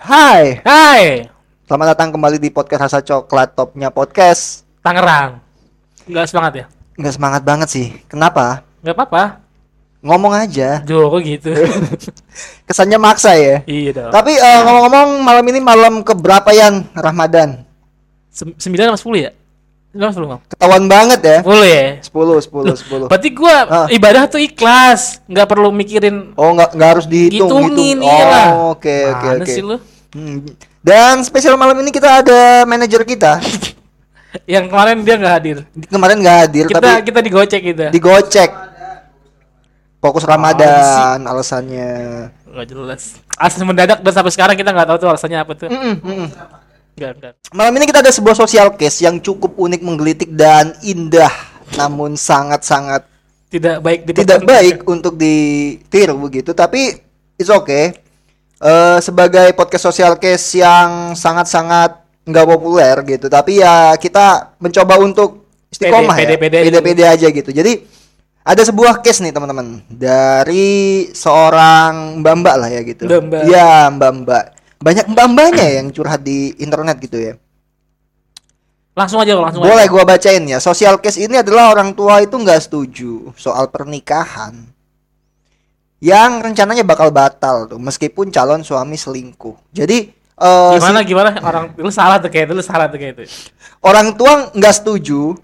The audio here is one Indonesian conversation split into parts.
Hai, Hai, selamat datang kembali di podcast Rasa Coklat Topnya Podcast. Tangerang. Enggak semangat ya? Nggak semangat banget sih. Kenapa? Enggak apa-apa. Ngomong aja. Joko gitu. Kesannya maksa ya. iya dong. Tapi eh, ngomong-ngomong malam ini malam keberapa Yan Ramadan? Sem- Sembilan sama sepuluh ya? Sembilan sepuluh Bang? Ketahuan banget ya. Sepuluh ya? 10, 10, 10. Berarti gua Ah. ibadah tuh ikhlas, nggak perlu mikirin Oh nggak nggak harus dihitung hitungin iyalah. Oh oke oke oke. sih lu? Hmm. Dan spesial malam ini kita ada manajer kita. Yang kemarin dia nggak hadir. Kemarin nggak hadir Kita tapi kita digocek kita. digocek. Fokus Ramadan alasannya. Nggak jelas. Asli mendadak dan sampai sekarang kita nggak tahu tuh alasannya apa tuh. Mm-mm, mm-mm. Enggak, enggak. Malam ini kita ada sebuah social case yang cukup unik, menggelitik dan indah, namun sangat-sangat Tidak baik tidak baik untuk ditiru begitu. Tapi it's okay. Eh, sebagai podcast social case yang sangat-sangat nggak populer gitu, tapi ya kita mencoba untuk istiqomah Pede, ya, pede, pede pede-pede aja gitu. Jadi ada sebuah case nih teman-teman dari seorang mbak-mbak lah ya gitu. Mbak-mbak. Ya mbak-mbak. Banyak mbak-mbaknya yang curhat di internet gitu ya. Langsung aja langsung Boleh aja. gua bacain ya. Social case ini adalah orang tua itu nggak setuju soal pernikahan yang rencananya bakal batal tuh meskipun calon suami selingkuh. Jadi eh, si- Gimana gimana orang lu salah tuh kayak itu, lu salah tuh kayak itu. orang tua nggak setuju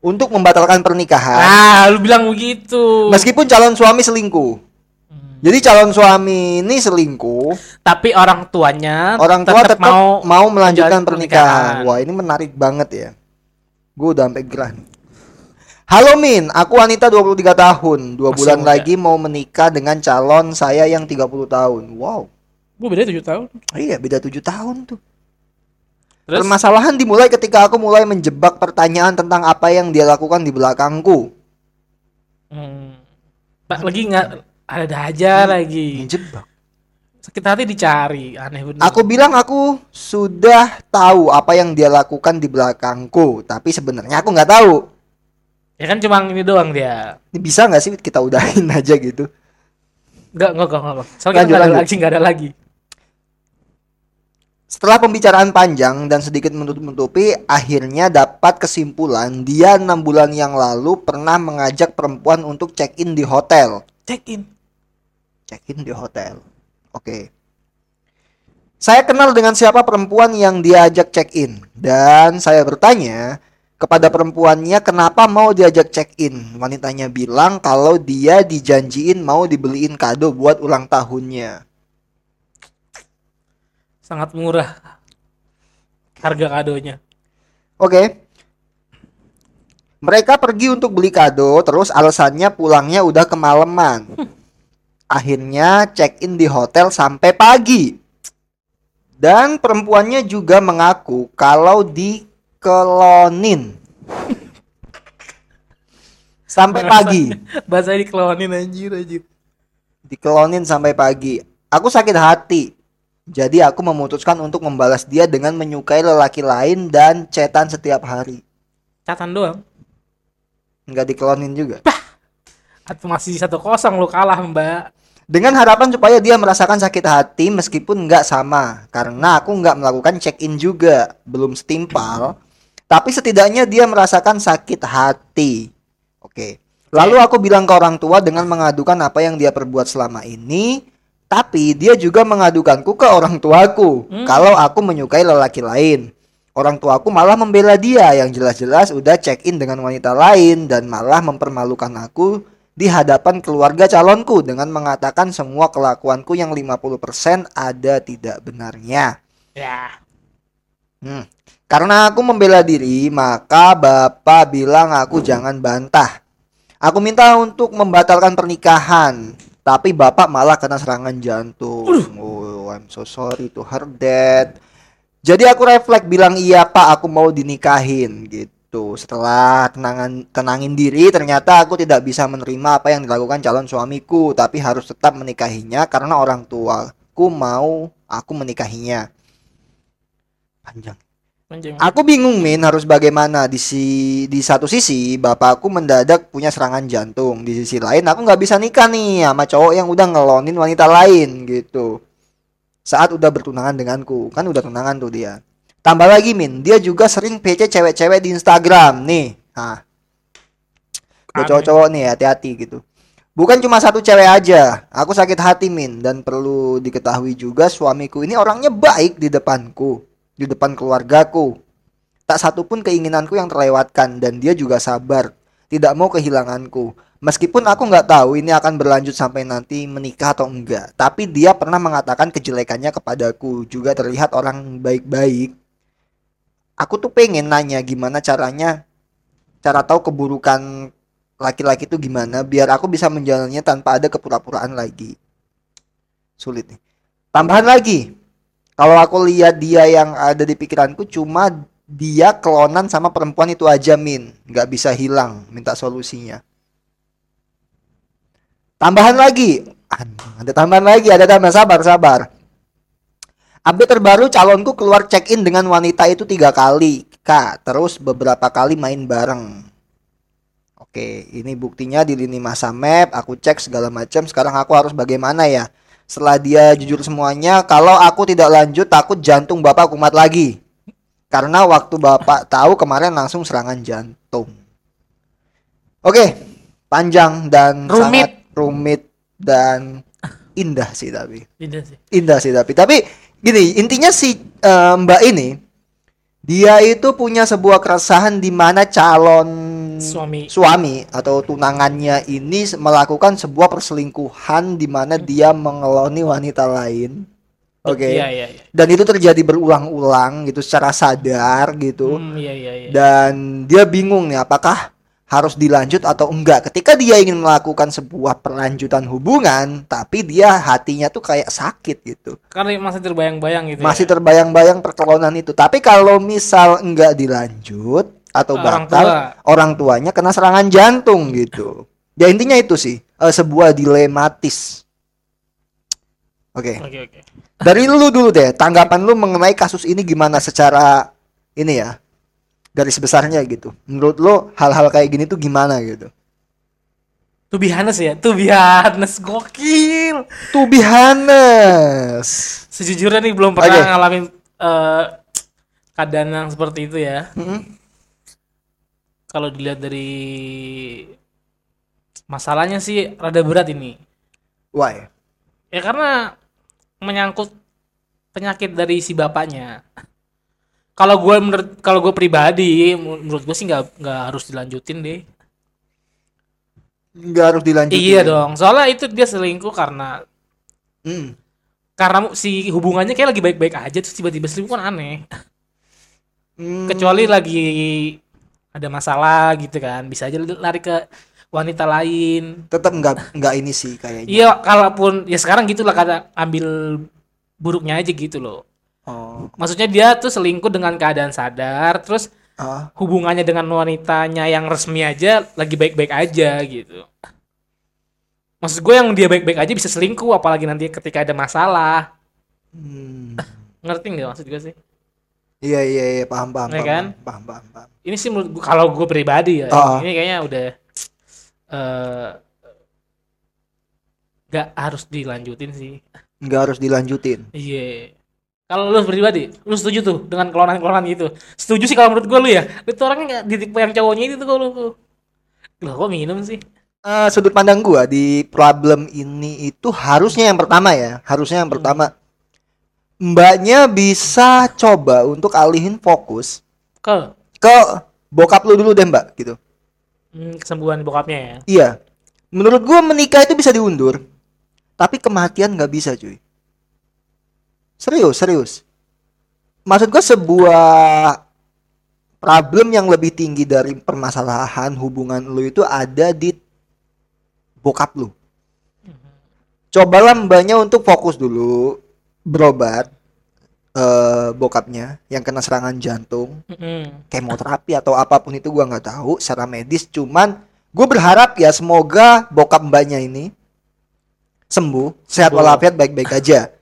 untuk membatalkan pernikahan Ah, lu bilang begitu. meskipun calon suami selingkuh. Hmm. Jadi calon suami ini selingkuh, Tapi orang tuanya orang tua tetap mau, mau melanjutkan menjalani pernikahan. Wah, ini menarik banget ya. Gue udah sampai gerah. nih. Halo Min, aku wanita 23 tahun. Dua Masih bulan muda. lagi mau menikah dengan calon saya yang 30 tahun. Wow. Gue beda 7 tahun. Iya, beda 7 tahun tuh. Terus Permasalahan dimulai ketika aku mulai menjebak pertanyaan tentang apa yang dia lakukan di belakangku. hmm, Pak lagi nggak ada aja lagi. Menjebak. Sakit hati dicari, aneh bener. Aku bilang aku sudah tahu apa yang dia lakukan di belakangku, tapi sebenarnya aku nggak tahu. Ya kan cuma ini doang dia. Ini bisa nggak sih kita udahin aja gitu? Enggak, enggak, enggak, enggak. Soalnya Lanjut, kita nggak ada lagi, nggak ada lagi. Setelah pembicaraan panjang dan sedikit menutup-nutupi, akhirnya dapat kesimpulan dia enam bulan yang lalu pernah mengajak perempuan untuk check-in di hotel. Check in. Check-in di hotel. Oke. Saya kenal dengan siapa perempuan yang diajak check-in dan saya bertanya kepada perempuannya kenapa mau diajak check-in. Wanitanya bilang kalau dia dijanjiin mau dibeliin kado buat ulang tahunnya. Sangat murah. Harga kadonya. Oke. Mereka pergi untuk beli kado, terus alasannya pulangnya udah kemalaman. Akhirnya check-in di hotel sampai pagi. Dan perempuannya juga mengaku kalau dikelonin. Sampai pagi. Bahasa dikelonin anjir anjir. Dikelonin sampai pagi. Aku sakit hati. Jadi aku memutuskan untuk membalas dia dengan menyukai lelaki lain dan cetan setiap hari. Catatan doang. Nggak dikelonin juga. Atau masih satu kosong lu kalah mbak. Dengan harapan supaya dia merasakan sakit hati meskipun nggak sama. Karena aku nggak melakukan check-in juga. Belum setimpal. Tapi setidaknya dia merasakan sakit hati. Oke. Lalu aku bilang ke orang tua dengan mengadukan apa yang dia perbuat selama ini. Tapi dia juga mengadukanku ke orang tuaku. Hmm. Kalau aku menyukai lelaki lain. Orang tuaku malah membela dia yang jelas-jelas udah check-in dengan wanita lain dan malah mempermalukan aku di hadapan keluarga calonku dengan mengatakan semua kelakuanku yang 50% ada tidak benarnya. Ya. Hmm. Karena aku membela diri, maka bapak bilang aku jangan bantah. Aku minta untuk membatalkan pernikahan, tapi bapak malah kena serangan jantung. Oh, I'm so sorry to hear that. Jadi aku refleks bilang iya pak, aku mau dinikahin gitu. Setelah tenangan tenangin diri, ternyata aku tidak bisa menerima apa yang dilakukan calon suamiku, tapi harus tetap menikahinya karena orang tuaku mau aku menikahinya. Panjang. Anjing. Aku bingung Min harus bagaimana di si di satu sisi bapakku mendadak punya serangan jantung di sisi lain aku nggak bisa nikah nih sama cowok yang udah ngelonin wanita lain gitu saat udah bertunangan denganku. Kan udah tunangan tuh dia. Tambah lagi Min, dia juga sering PC cewek-cewek di Instagram nih. Aneh. cowok-cowok nih hati-hati gitu. Bukan cuma satu cewek aja. Aku sakit hati Min dan perlu diketahui juga suamiku ini orangnya baik di depanku, di depan keluargaku. Tak satu pun keinginanku yang terlewatkan dan dia juga sabar, tidak mau kehilanganku. Meskipun aku nggak tahu ini akan berlanjut sampai nanti menikah atau enggak, tapi dia pernah mengatakan kejelekannya kepadaku, juga terlihat orang baik-baik. Aku tuh pengen nanya gimana caranya, cara tahu keburukan laki-laki itu gimana biar aku bisa menjalannya tanpa ada kepura-puraan lagi. Sulit nih. Tambahan lagi, kalau aku lihat dia yang ada di pikiranku cuma dia klonan sama perempuan itu aja min, nggak bisa hilang. Minta solusinya. Tambahan lagi, ada tambahan lagi, ada tambahan sabar sabar. Update terbaru calonku keluar check in dengan wanita itu tiga kali, kak. Terus beberapa kali main bareng. Oke, ini buktinya di lini masa map, aku cek segala macam. Sekarang aku harus bagaimana ya? Setelah dia jujur semuanya, kalau aku tidak lanjut takut jantung bapak kumat lagi. Karena waktu bapak tahu kemarin langsung serangan jantung. Oke, panjang dan Rumit. sangat rumit dan indah sih tapi Tidak sih. indah sih tapi tapi gini intinya si eh, mbak ini dia itu punya sebuah keresahan di mana calon Suami. suami atau tunangannya ini melakukan sebuah perselingkuhan di mana dia mengeloni wanita lain oke Iya, iya, iya. dan itu terjadi berulang-ulang gitu secara sadar gitu Hmm, iya, iya, iya. dan dia bingung nih apakah harus dilanjut atau enggak ketika dia ingin melakukan sebuah perlanjutan hubungan tapi dia hatinya tuh kayak sakit gitu Karena masih terbayang-bayang gitu. masih ya. terbayang-bayang perkelonan itu tapi kalau misal enggak dilanjut atau Orang batal tua. orang tuanya kena serangan jantung gitu ya intinya itu sih eh, sebuah dilematis oke Oke, oke. dari lu dulu deh tanggapan lu mengenai kasus ini gimana secara ini ya garis besarnya gitu menurut lu hal-hal kayak gini tuh gimana gitu To be honest ya, to be honest, gokil. to be honest Sejujurnya nih belum pernah Oke. ngalamin eh, keadaan yang seperti itu ya. Mm-mm. Kalau dilihat dari masalahnya sih rada berat ini. why Ya karena menyangkut penyakit dari si bapaknya. Kalau gue menurut kalau gue pribadi menurut gue sih nggak nggak harus dilanjutin deh. nggak harus dilanjutin Iya dong. Soalnya itu dia selingkuh karena Hmm. karena si hubungannya kayak lagi baik-baik aja terus tiba-tiba selingkuh kan aneh. Hmm. Kecuali lagi ada masalah gitu kan, bisa aja lari ke wanita lain. tetap nggak nggak ini sih kayaknya Iya, kalaupun ya sekarang gitulah kata ambil buruknya aja gitu loh. Oh Maksudnya dia tuh selingkuh dengan keadaan sadar, terus ah hubungannya dengan wanitanya yang resmi aja lagi baik-baik aja gitu. Maksud gue yang dia baik-baik aja bisa selingkuh, apalagi nanti ketika ada masalah. hmm. Ngerti nggak maksud gue sih? iya iya iya paham paham paham, kan? paham paham paham Ini sih menurut kalau gue pribadi ya, Ah. ini kayaknya udah eh nggak harus dilanjutin sih. nggak harus dilanjutin Iya. Kalau lu pribadi, lu setuju tuh dengan kelonan-kelonan gitu? Setuju sih kalau menurut gue lu ya. Lu tuh orangnya nggak di tipe yang cowoknya itu tuh kalau lu. Loh, kok minum sih? Eh, sudut pandang gua di problem ini itu harusnya yang pertama ya, harusnya yang pertama mbaknya bisa coba untuk alihin fokus Ke ke bokap lu dulu deh mbak gitu. hmm, kesembuhan bokapnya ya. Iya, menurut gua menikah itu bisa diundur, tapi kematian nggak bisa cuy. Serius serius. Maksud gua sebuah problem yang lebih tinggi dari permasalahan hubungan lu itu ada di bokap lu. Cobalah mbaknya untuk fokus dulu berobat eh bokapnya yang kena serangan jantung, kemoterapi atau apa pun itu gua nggak tahu secara medis. Cuman gue berharap ya semoga bokap mbaknya ini sembuh, sehat walafiat baik-baik aja.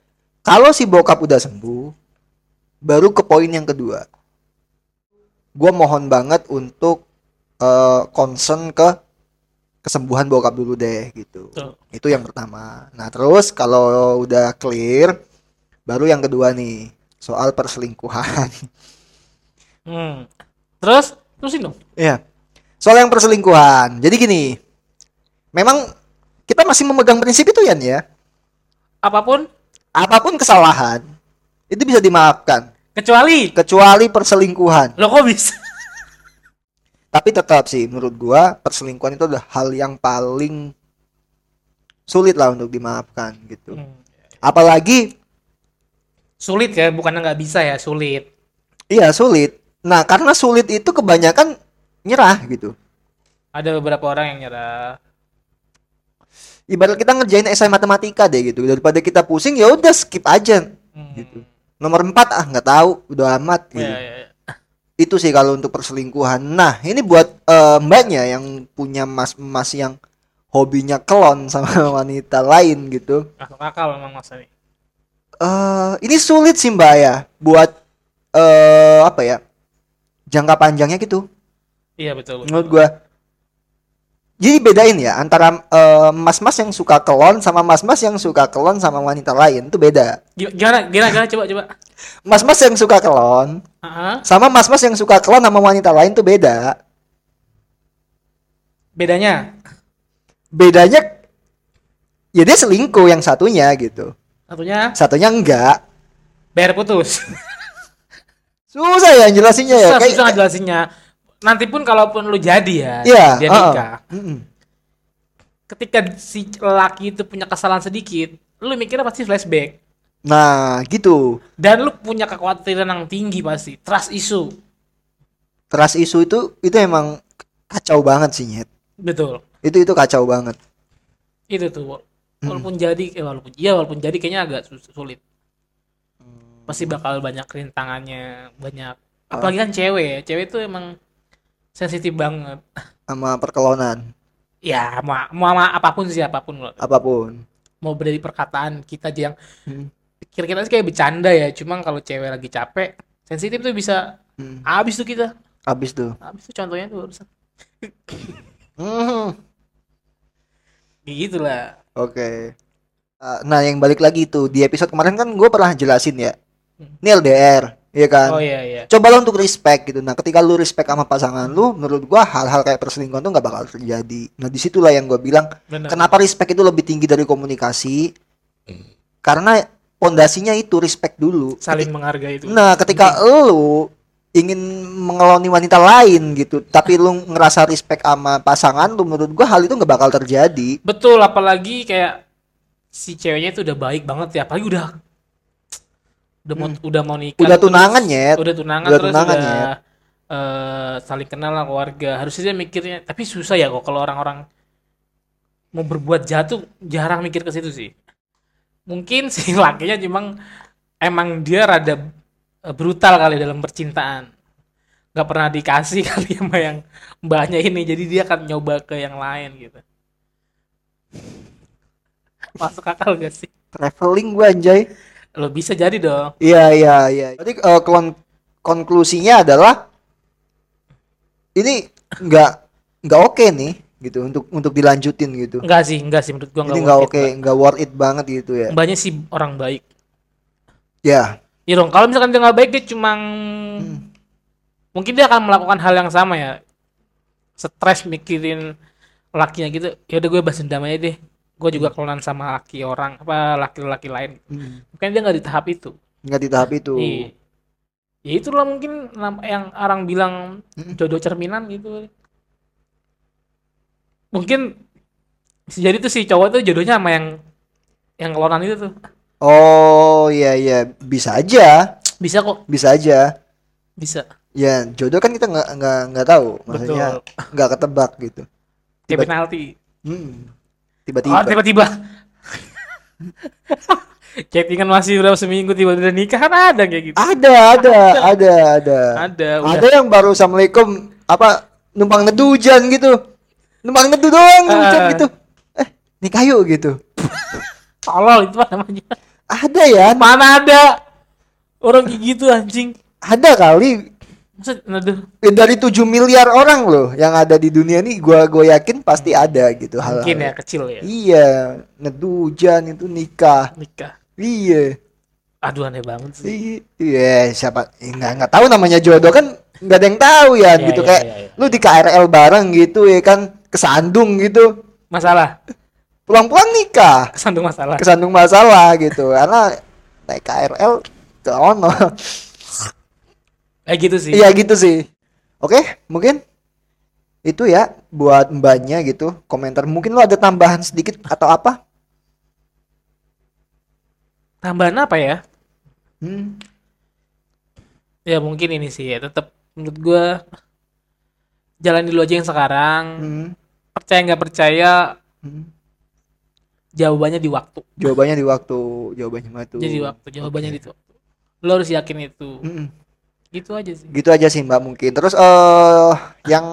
Kalau si bokap udah sembuh, baru ke poin yang kedua. Gue mohon banget untuk eh, concern ke kesembuhan bokap dulu deh gitu. Tuh. Itu yang pertama. Nah, terus kalau udah clear, Baru yang kedua nih, soal perselingkuhan. Hmm. Terus terusin dong. Iya. Soal yang perselingkuhan. Jadi gini. Memang kita masih memegang prinsip itu Yan ya. Apa pun Apa pun kesalahan itu bisa dimaafkan kecuali kecuali perselingkuhan. lo kok bisa? Tapi tetap sih menurut gua perselingkuhan itu adalah hal yang paling sulit lah untuk dimaafkan gitu. Hmm. Apalagi Sulit ya, bukannya nggak bisa ya, sulit. iya sulit. Nah, karena sulit itu kebanyakan nyerah gitu. Ada beberapa orang yang nyerah. Ibarat kita ngerjain esai matematika deh gitu. Daripada kita pusing ya udah skip aja Hmm. gitu. Nomor 4 ah nggak tahu, udah amat gitu. Ya, ya, ya. Itu sih kalau untuk perselingkuhan. Nah, ini buat eh, mbaknya yang punya mas-mas yang hobinya kelon sama wanita lain gitu. Masuk akal memang mas ini. eh ini sulit sih mbak ya buat eh apa ya jangka panjangnya gitu Iya betul. betul. menurut gua jadi bedain ya antara eh, mas-mas yang suka kelon sama mas-mas yang suka kelon sama wanita lain itu beda. Gi- Gimana, gimana, gimana, coba, coba. mas-mas yang suka kelon Ah, sama mas-mas yang suka kelon sama wanita lain tuh beda. Bedanya? Bedanya ya dia selingkuh yang satunya gitu. Satunya? Satunya enggak. Bayar putus. susah ya jelasinnya ya. Susah, kayak susah ngejelasinnya. Nanti pun kalaupun lu jadi ya, Iya, dia nikah. Mm-mm. Ketika si laki itu punya kesalahan sedikit, lu mikirnya pasti flashback. nah gitu Dan lu punya kekhawatiran yang tinggi pasti, trust issue. trust isu itu itu emang kacau banget sih nyet Betul. itu itu kacau banget Itu tuh. Walaupun jadi, eh, walaupun iya walaupun jadi kayaknya agak sulit. Pasti bakal banyak rintangannya, banyak. Apalagi kan cewek, ya. cewek itu emang sensitif banget. sama perkelonan Ya, mau, mau sama apa pun sih apa pun loh. apa pun Mau dari perkataan kita aja yang Hmm. pikir kita sih kayak bercanda ya. Cuma kalau cewek lagi capek, sensitif tuh bisa Hmm. habis tuh kita. habis tuh Habis tuh contohnya tuh barusan. Hmm, Gitu lah. oke Uh, nah yang balik lagi itu di episode kemarin kan gue pernah jelasin ya Hmm. ini LDR iya kan Oh iya iya. cobalah untuk respect gitu nah ketika lu respect sama pasangan lu menurut gua hal-hal kayak perselingkuhan tuh nggak bakal terjadi nah di situlah yang gue bilang Benar. kenapa respect itu lebih tinggi dari komunikasi karena pondasinya itu respect dulu Saling menghargai itu. Nah, ketika lu ingin mengeloni wanita lain gitu, tapi lu ngerasa respect sama pasangan lu, menurut gua hal itu nggak bakal terjadi. Betul, apalagi kayak si ceweknya itu udah baik banget ya, apalagi udah udah mau udah mau nikah Hmm. Udah terus- tunangan, Nyet. udah tunangan Udah terus tunangan, udah eh, saling kenal lah keluarga. Harusnya dia mikirnya tapi susah ya kok kalau orang-orang mau berbuat jahat tuh jarang mikir ke situ sih. Mungkin si lakinya cuma emang dia rada eh, brutal kali dalam percintaan. Nggak pernah dikasih kali sama yang mbaknya ini jadi dia akan nyoba ke yang lain gitu. Masuk akal gak sih? Traveling gua anjay. Lo bisa jadi dong Iya, iya, iya. Jadi eh, kon- konklusinya adalah ini nggak nggak oke nih gitu untuk untuk dilanjutin gitu. enggak sih enggak sih menurut gua enggak nggak oke, nggak worth it banget gitu ya. mbaknya sih orang baik Ya, Iya dong, kalau misalkan dia nggak baik dia cuma mungkin dia akan melakukan hal yang sama ya. Stres mikirin lakinya gitu. Ya udah gue bahas dendam aja deh. Gue juga kelonan sama laki orang apa laki-laki lain. Hmm. Mungkin dia nggak di tahap itu. nggak di tahap itu. Iya. Ya itulah mungkin yang orang bilang Mm. jodoh cerminan gitu. Mungkin bisa jadi tuh si cowok tuh jodohnya sama yang yang kelonan itu tuh. Oh iya iya bisa aja, Bisa kok, bisa aja. bisa. Ya jodoh kan kita nggak nggak nggak tahu, maksudnya nggak ketebak gitu. Kayak penalti. Hmm. Oh, Tiba-tiba. tiba-tiba. Chattingan masih berapa seminggu tiba-tiba udah nikah kan ada kayak gitu. Ada ada ada ada. Ada, udah. Ada yang baru assalamualaikum apa numpang nedu hujan gitu, numpang nedu doang hujan gitu. Eh nikah yuk gitu. Tolol itu apa namanya? Ada ya, Mana ada orang kayak gitu anjing. ada kali Maksud, aduh, Eh, dari 7 miliar orang loh yang ada di dunia ini gua gue yakin pasti ada gitu hal mungkin ya kecil ya Iya, nedu hujan itu nikah. nikah. Iya. Aduh aneh banget sih. Iya, siapa eh, nggak nggak tahu namanya jodoh kan nggak ada yang tahu ya Iya, gitu iya, kayak iya, iya. lu di KRL bareng gitu ya kan kesandung gitu Masalah. pulang-pulang nikah Kesandung masalah. kesandung masalah gitu karena naik KRL ke ono Kayak gitu sih. iya gitu sih oke mungkin itu ya buat mbaknya gitu komentar mungkin lu ada tambahan sedikit atau apa Tambahan apa ya? hmm, Ya mungkin ini sih ya. Tetap menurut gua jalan dulu aja yang sekarang. hmm, Percaya nggak percaya hmm. jawabannya di waktu. jawabannya di waktu jawabannya mah tuh Jadi waktu jawabannya Oke. di waktu. Lo harus yakin itu. Mm-mm. Gitu aja sih. gitu aja sih mbak mungkin terus eh yang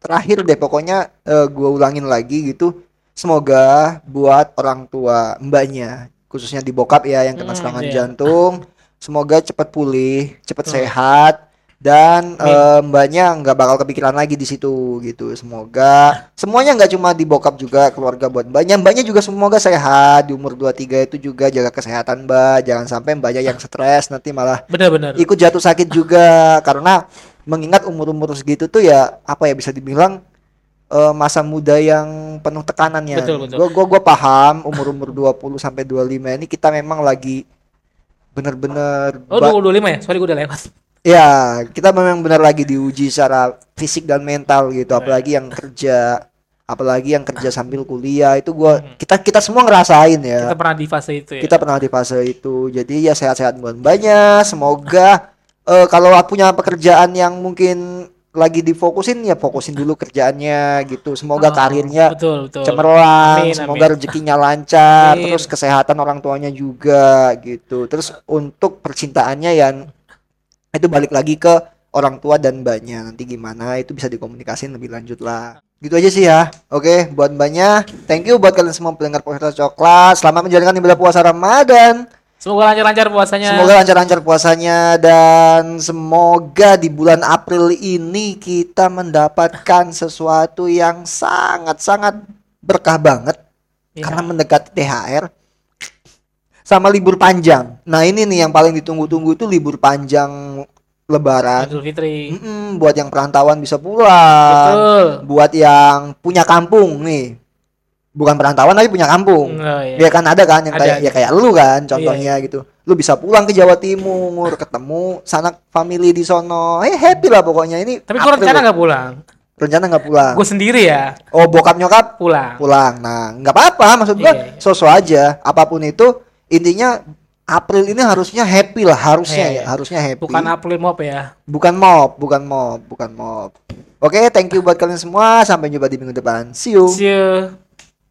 terakhir deh pokoknya eh, gua ulangin lagi gitu semoga buat orang tua mbaknya khususnya di bokap ya yang kena Hmm, serangan iya. jantung semoga cepat pulih cepat Betul. sehat dan eh, mbaknya nggak bakal kepikiran lagi di situ gitu semoga semuanya nggak cuma di bokap juga keluarga buat mbaknya mbaknya juga semoga sehat di umur 23 itu juga jaga kesehatan mbak jangan sampai mbaknya yang stres nanti malah Benar-benar. ikut jatuh sakit juga karena mengingat umur-umur segitu tuh ya apa ya bisa dibilang eh, masa muda yang penuh tekanannya. Betul, betul. Gua gua gua paham umur-umur 20 sampai 25 ini kita memang lagi bener-bener Oh, ba- 25 ya? Sorry gue udah lewat. Ya kita memang benar lagi diuji secara fisik dan mental gitu Iya. apalagi yang kerja apalagi yang kerja sambil kuliah itu gua Hmm. kita kita semua ngerasain ya Kita pernah di fase itu ya. kita pernah di fase itu jadi ya sehat-sehat buat banyak semoga eh, kalau punya pekerjaan yang mungkin lagi difokusin ya fokusin dulu kerjaannya gitu semoga Oh, karirnya betul, betul. cemerlang Amin, semoga amin. rezekinya lancar Amin. terus kesehatan orang tuanya juga gitu terus untuk percintaannya yang itu balik lagi ke orang tua dan mbaknya nanti gimana itu bisa dikomunikasin lebih lanjut lah gitu aja sih ya oke buat mbaknya thank you buat kalian semua pendengar podcast coklat selamat menjalankan ibadah puasa ramadan Semoga lancar-lancar puasanya. semoga lancar-lancar puasanya dan semoga di bulan April ini kita mendapatkan sesuatu yang sangat-sangat berkah banget Iya. karena mendekati THR sama libur panjang. Nah ini nih yang paling ditunggu-tunggu itu libur panjang Lebaran. Idul Fitri. Mm-mm, buat yang perantauan bisa pulang, Betul. buat yang punya kampung nih, bukan perantauan tapi punya kampung. Oh, iya. Ya kan ada kan yang Ada, kayak ada. ya kayak lu kan contohnya gitu. Lu bisa pulang ke Jawa Timur, ketemu sanak family di sono. Eh happy lah pokoknya ini. Tapi April. rencana nggak pulang. rencana nggak pulang. Gue sendiri ya Oh bokap nyokap pulang. pulang. Nah, nggak apa-apa, maksud gua Iya, iya. sosok aja. Apa pun itu, intinya April ini harusnya happy lah, harusnya Iya, ya, iya. harusnya happy. Bukan April Mop ya. bukan mob, bukan mob, bukan mob. Oke, thank you buat kalian semua. Sampai jumpa di minggu depan. See you. See you.